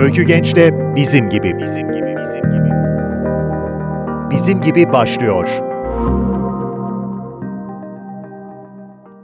Öykü Genç'te bizim gibi bizim gibi bizim gibi. Bizim gibi başlıyor.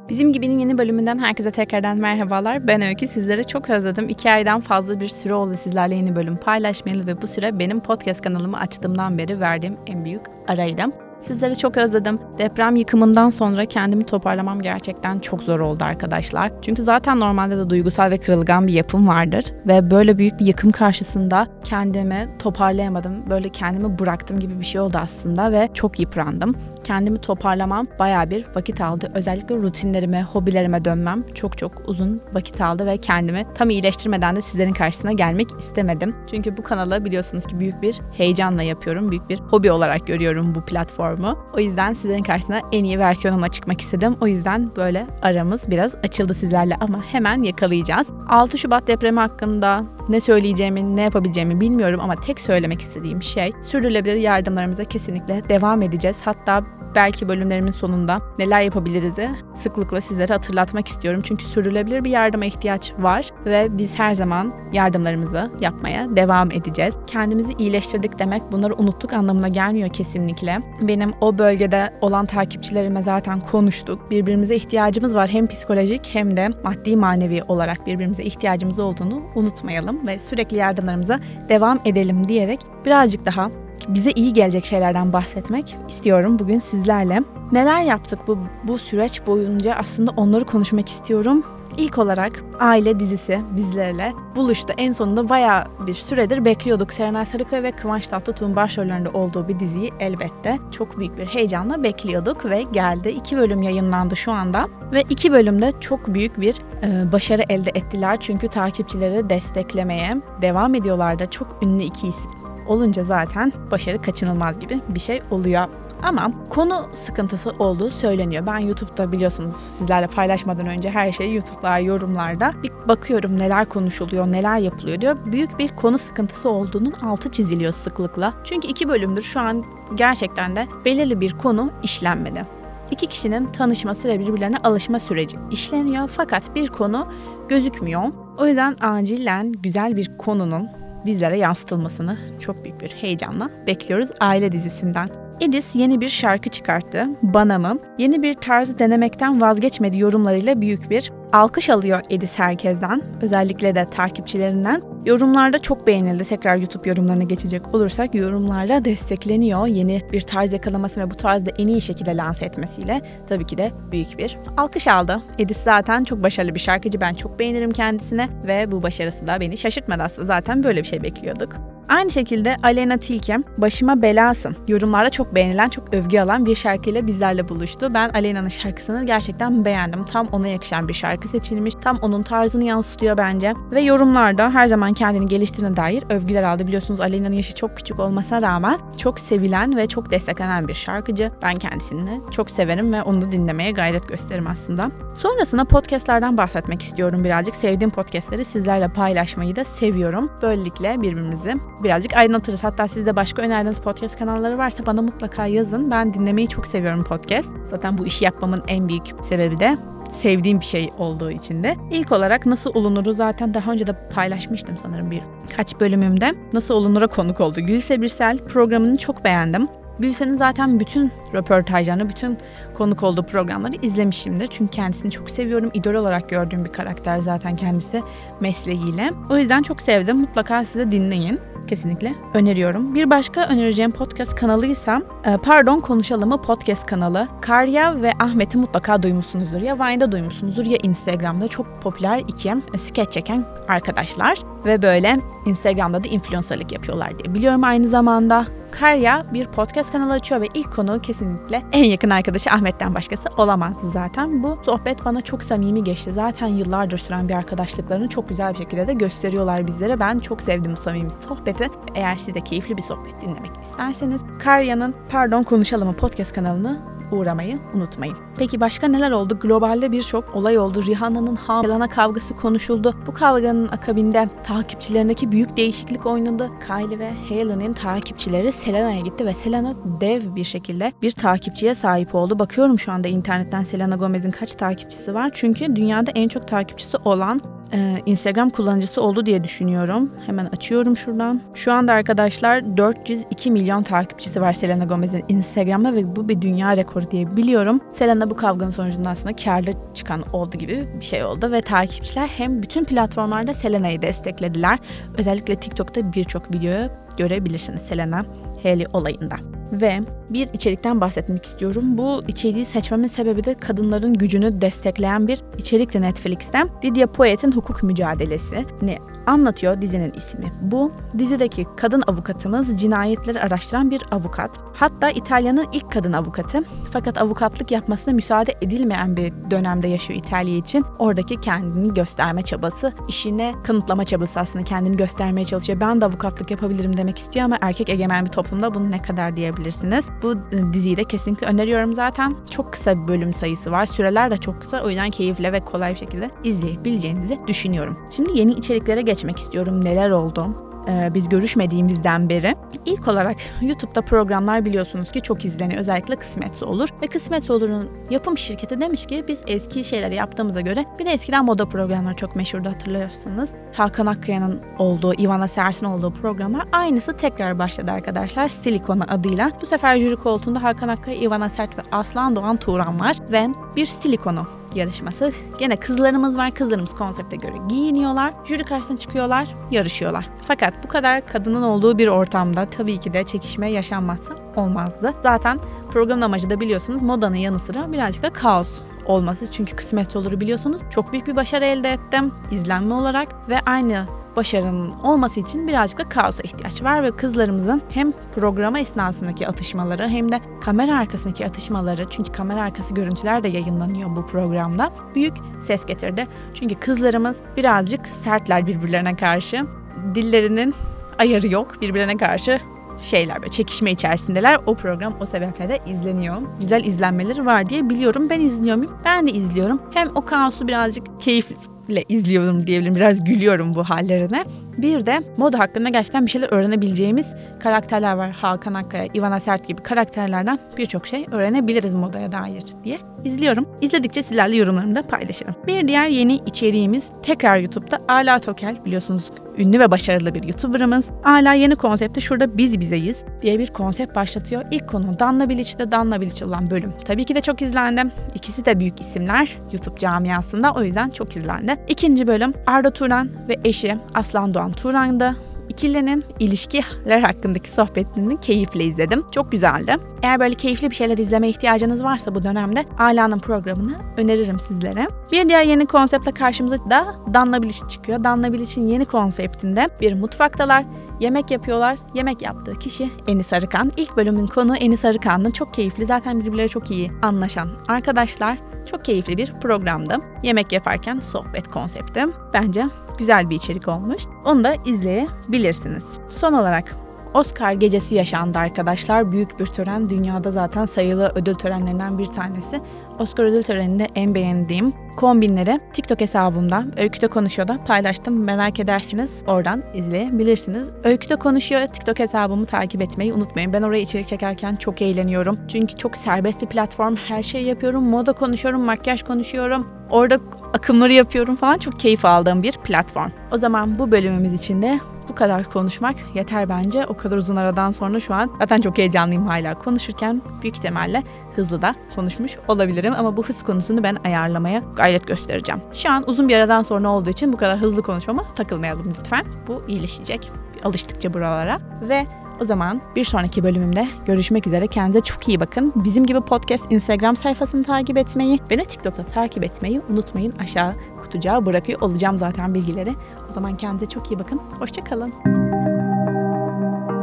Bizim Gibi'nin yeni bölümünden herkese tekrardan merhabalar. Ben Öykü. Sizleri çok özledim. İki aydan fazla bir süre oldu sizlerle yeni bölüm paylaşmayalı ve bu süre benim podcast kanalımı açtığımdan beri verdiğim en büyük araydı. Sizleri çok özledim. Deprem yıkımından sonra kendimi toparlamam gerçekten çok zor oldu arkadaşlar. Çünkü zaten normalde de duygusal ve kırılgan bir yapım vardır. Ve böyle büyük bir yıkım karşısında kendimi toparlayamadım. Böyle kendimi bıraktım gibi bir şey oldu aslında ve çok yıprandım. Kendimi toparlamam baya bir vakit aldı. Özellikle rutinlerime, hobilerime dönmem çok çok uzun vakit aldı ve kendimi tam iyileştirmeden de sizlerin karşısına gelmek istemedim. Çünkü bu kanalı biliyorsunuz ki büyük bir heyecanla yapıyorum. Büyük bir hobi olarak görüyorum bu platformu. O yüzden sizlerin karşısına en iyi versiyonuma çıkmak istedim. O yüzden böyle aramız biraz açıldı sizlerle ama hemen yakalayacağız. 6 Şubat depremi hakkında ne söyleyeceğimi, ne yapabileceğimi bilmiyorum ama tek söylemek istediğim şey sürdürülebilir yardımlarımıza kesinlikle devam edeceğiz. Hatta belki bölümlerimin sonunda neler yapabiliriz'i sıklıkla sizlere hatırlatmak istiyorum. Çünkü sürdürülebilir bir yardıma ihtiyaç var ve biz her zaman yardımlarımızı yapmaya devam edeceğiz. Kendimizi iyileştirdik demek bunları unuttuk anlamına gelmiyor kesinlikle. Benim o bölgede olan takipçilerime zaten konuştuk. Birbirimize ihtiyacımız var hem psikolojik hem de maddi manevi olarak birbirimize ihtiyacımız olduğunu unutmayalım ve sürekli yardımlarımıza devam edelim diyerek birazcık daha bize iyi gelecek şeylerden bahsetmek istiyorum bugün sizlerle. Neler yaptık bu bu süreç boyunca aslında onları konuşmak istiyorum. İlk olarak Aile dizisi bizlerle buluştu. En sonunda baya bir süredir bekliyorduk. Serenay Sarıkaya ve Kıvanç Tatlıtuğ'un başrollerinde olduğu bir diziyi elbette çok büyük bir heyecanla bekliyorduk ve geldi. İki bölüm yayınlandı şu anda ve iki bölümde çok büyük bir e, başarı elde ettiler. Çünkü takipçileri desteklemeye devam ediyorlardı. Çok ünlü iki isim olunca zaten başarı kaçınılmaz gibi bir şey oluyor. Ama konu sıkıntısı olduğu söyleniyor. Ben YouTube'da biliyorsunuz sizlerle paylaşmadan önce her şeyi YouTube'lar, yorumlarda bir bakıyorum neler konuşuluyor, neler yapılıyor diyor. Büyük bir konu sıkıntısı olduğunun altı çiziliyor sıklıkla. Çünkü iki bölümdür şu an gerçekten de belirli bir konu işlenmedi. İki kişinin tanışması ve birbirlerine alışma süreci işleniyor fakat bir konu gözükmüyor. O yüzden acilen güzel bir konunun bizlere yansıtılmasını çok büyük bir heyecanla bekliyoruz aile dizisinden. Edis yeni bir şarkı çıkarttı. Bana mı? Yeni bir tarzı denemekten vazgeçmedi yorumlarıyla büyük bir alkış alıyor Edis herkesten. Özellikle de takipçilerinden. Yorumlarda çok beğenildi. Tekrar YouTube yorumlarına geçecek olursak yorumlarda destekleniyor. Yeni bir tarz yakalaması ve bu tarzda en iyi şekilde lanse etmesiyle tabii ki de büyük bir alkış aldı. Edis zaten çok başarılı bir şarkıcı. Ben çok beğenirim kendisine ve bu başarısı da beni şaşırtmadı aslında. Zaten böyle bir şey bekliyorduk. Aynı şekilde Alena Tilke Başıma Belasın yorumlarda çok beğenilen, çok övgü alan bir şarkıyla bizlerle buluştu. Ben Alena'nın şarkısını gerçekten beğendim. Tam ona yakışan bir şarkı seçilmiş. Tam onun tarzını yansıtıyor bence. Ve yorumlarda her zaman kendini geliştirdiğine dair övgüler aldı. Biliyorsunuz Alena'nın yaşı çok küçük olmasına rağmen çok sevilen ve çok desteklenen bir şarkıcı. Ben kendisini çok severim ve onu da dinlemeye gayret gösteririm aslında. Sonrasında podcastlardan bahsetmek istiyorum birazcık. Sevdiğim podcastleri sizlerle paylaşmayı da seviyorum. Böylelikle birbirimizi birazcık aydınlatırız. Hatta sizde başka önerdiğiniz podcast kanalları varsa bana mutlaka yazın. Ben dinlemeyi çok seviyorum podcast. Zaten bu işi yapmamın en büyük sebebi de sevdiğim bir şey olduğu için de. İlk olarak Nasıl Olunur'u zaten daha önce de paylaşmıştım sanırım bir kaç bölümümde. Nasıl Olunur'a konuk oldu. Gülse Birsel programını çok beğendim. Gülsen'in zaten bütün röportajlarını, bütün konuk olduğu programları izlemişimdir. Çünkü kendisini çok seviyorum. İdol olarak gördüğüm bir karakter zaten kendisi mesleğiyle. O yüzden çok sevdim. Mutlaka size dinleyin kesinlikle öneriyorum. Bir başka önereceğim podcast kanalıysa e, Pardon Konuşalım'ı podcast kanalı. Karya ve Ahmet'i mutlaka duymuşsunuzdur. Ya Vine'da duymuşsunuzdur ya Instagram'da çok popüler iki e, skeç çeken arkadaşlar. Ve böyle Instagram'da da influencerlık yapıyorlar diye biliyorum aynı zamanda. Karya bir podcast kanalı açıyor ve ilk konu kesinlikle en yakın arkadaşı Ahmet'ten başkası olamazdı zaten. Bu sohbet bana çok samimi geçti. Zaten yıllardır süren bir arkadaşlıklarını çok güzel bir şekilde de gösteriyorlar bizlere. Ben çok sevdim bu samimi sohbeti. Eğer siz de keyifli bir sohbet dinlemek isterseniz Karya'nın Pardon Konuşalım podcast kanalını uğramayı unutmayın. Peki başka neler oldu? Globalde birçok olay oldu. Rihanna'nın Helena kavgası konuşuldu. Bu kavganın akabinde takipçilerindeki büyük değişiklik oynadı. Kylie ve Hailey'nin takipçileri Selena'ya gitti ve Selena dev bir şekilde bir takipçiye sahip oldu. Bakıyorum şu anda internetten Selena Gomez'in kaç takipçisi var. Çünkü dünyada en çok takipçisi olan e, Instagram kullanıcısı oldu diye düşünüyorum. Hemen açıyorum şuradan. Şu anda arkadaşlar 402 milyon takipçisi var Selena Gomez'in Instagram'da ve bu bir dünya rekoru diye biliyorum. Selena bu kavganın sonucunda aslında karlı çıkan oldu gibi bir şey oldu ve takipçiler hem bütün platformlarda Selena'yı desteklediler. Özellikle TikTok'ta birçok videoyu görebilirsiniz Selena Haley olayında. Ve bir içerikten bahsetmek istiyorum. Bu içeriği seçmemin sebebi de kadınların gücünü destekleyen bir içerikti Netflix'ten. Lydia Poet'in hukuk mücadelesi ne anlatıyor dizinin ismi. Bu dizideki kadın avukatımız cinayetleri araştıran bir avukat. Hatta İtalya'nın ilk kadın avukatı. Fakat avukatlık yapmasına müsaade edilmeyen bir dönemde yaşıyor İtalya için. Oradaki kendini gösterme çabası, işine kanıtlama çabası aslında kendini göstermeye çalışıyor. Ben de avukatlık yapabilirim demek istiyor ama erkek egemen bir toplumda bunu ne kadar diyebilirsiniz. Bu e, diziyi de kesinlikle öneriyorum zaten. Çok kısa bir bölüm sayısı var. Süreler de çok kısa. O yüzden keyifli ve kolay bir şekilde izleyebileceğinizi düşünüyorum. Şimdi yeni içeriklere geçmek istiyorum. Neler oldu? Ee, biz görüşmediğimizden beri. İlk olarak YouTube'da programlar biliyorsunuz ki çok izleniyor. Özellikle Kısmetse Olur. Ve Kısmetse Olur'un yapım şirketi demiş ki biz eski şeyleri yaptığımıza göre bir de eskiden moda programları çok meşhurdu hatırlıyorsanız. Hakan Akkaya'nın olduğu, Ivana Sert'in olduğu programlar aynısı tekrar başladı arkadaşlar. Silikona adıyla. Bu sefer jüri koltuğunda Hakan Akkaya, Ivana Sert ve Aslan Doğan Turan var. Ve bir silikonu yarışması. Gene kızlarımız var. Kızlarımız konsepte göre giyiniyorlar. Jüri karşısına çıkıyorlar, yarışıyorlar. Fakat bu kadar kadının olduğu bir ortamda tabii ki de çekişme yaşanmazsa olmazdı. Zaten programın amacı da biliyorsunuz modanın yanı sıra birazcık da kaos olması. Çünkü kısmet olur biliyorsunuz. Çok büyük bir başarı elde ettim izlenme olarak ve aynı başarının olması için birazcık da kaosa ihtiyaç var ve kızlarımızın hem programa esnasındaki atışmaları hem de kamera arkasındaki atışmaları çünkü kamera arkası görüntüler de yayınlanıyor bu programda büyük ses getirdi. Çünkü kızlarımız birazcık sertler birbirlerine karşı. Dillerinin ayarı yok birbirlerine karşı şeyler böyle çekişme içerisindeler. O program o sebeple de izleniyor. Güzel izlenmeleri var diye biliyorum. Ben izliyor muyum? Ben de izliyorum. Hem o kaosu birazcık keyifli ile izliyorum diyebilirim. Biraz gülüyorum bu hallerine. Bir de moda hakkında gerçekten bir şeyler öğrenebileceğimiz karakterler var. Hakan Akkaya, Ivana Sert gibi karakterlerden birçok şey öğrenebiliriz modaya dair diye izliyorum. İzledikçe sizlerle yorumlarımı da paylaşırım. Bir diğer yeni içeriğimiz tekrar YouTube'da Ala Tokel biliyorsunuz ünlü ve başarılı bir YouTuber'ımız. Ala yeni konsepti şurada biz bizeyiz diye bir konsept başlatıyor. İlk konu Danla Bilic'te Danla Bilic olan bölüm. Tabii ki de çok izlendi. İkisi de büyük isimler YouTube camiasında o yüzden çok izlendi. İkinci bölüm Arda Turan ve eşi Aslan Doğan Turan'da İkilinin ilişkiler hakkındaki sohbetini keyifle izledim. Çok güzeldi. Eğer böyle keyifli bir şeyler izleme ihtiyacınız varsa bu dönemde Ala'nın programını öneririm sizlere. Bir diğer yeni konseptle karşımıza da Danla Bilic çıkıyor. Danla Bilic'in yeni konseptinde bir mutfaktalar, yemek yapıyorlar. Yemek yaptığı kişi Enis Arıkan. İlk bölümün konu Enis Arıkan'ın çok keyifli, zaten birbirleri çok iyi anlaşan arkadaşlar. Çok keyifli bir programdı. Yemek yaparken sohbet konsepti. Bence güzel bir içerik olmuş. Onu da izleyebilirsiniz. Son olarak Oscar gecesi yaşandı arkadaşlar. Büyük bir tören. Dünyada zaten sayılı ödül törenlerinden bir tanesi. Oscar ödül töreninde en beğendiğim kombinleri TikTok hesabımda Öykü'de Konuşuyor da paylaştım. Merak ederseniz oradan izleyebilirsiniz. Öykü'de Konuşuyor TikTok hesabımı takip etmeyi unutmayın. Ben oraya içerik çekerken çok eğleniyorum. Çünkü çok serbest bir platform. Her şeyi yapıyorum. Moda konuşuyorum, makyaj konuşuyorum. Orada akımları yapıyorum falan. Çok keyif aldığım bir platform. O zaman bu bölümümüz için de bu kadar konuşmak yeter bence. O kadar uzun aradan sonra şu an zaten çok heyecanlıyım hala konuşurken büyük ihtimalle hızlı da konuşmuş olabilirim ama bu hız konusunu ben ayarlamaya gayret göstereceğim. Şu an uzun bir aradan sonra olduğu için bu kadar hızlı konuşmama takılmayalım lütfen. Bu iyileşecek alıştıkça buralara ve o zaman bir sonraki bölümümde görüşmek üzere. Kendinize çok iyi bakın. Bizim gibi podcast Instagram sayfasını takip etmeyi, beni TikTok'ta takip etmeyi unutmayın. Aşağı kutucuğa bırakıyor olacağım zaten bilgileri. O zaman kendinize çok iyi bakın. Hoşçakalın.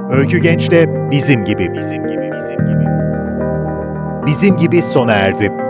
Öykü Genç'te bizim gibi bizim gibi bizim gibi. Bizim gibi sona erdi.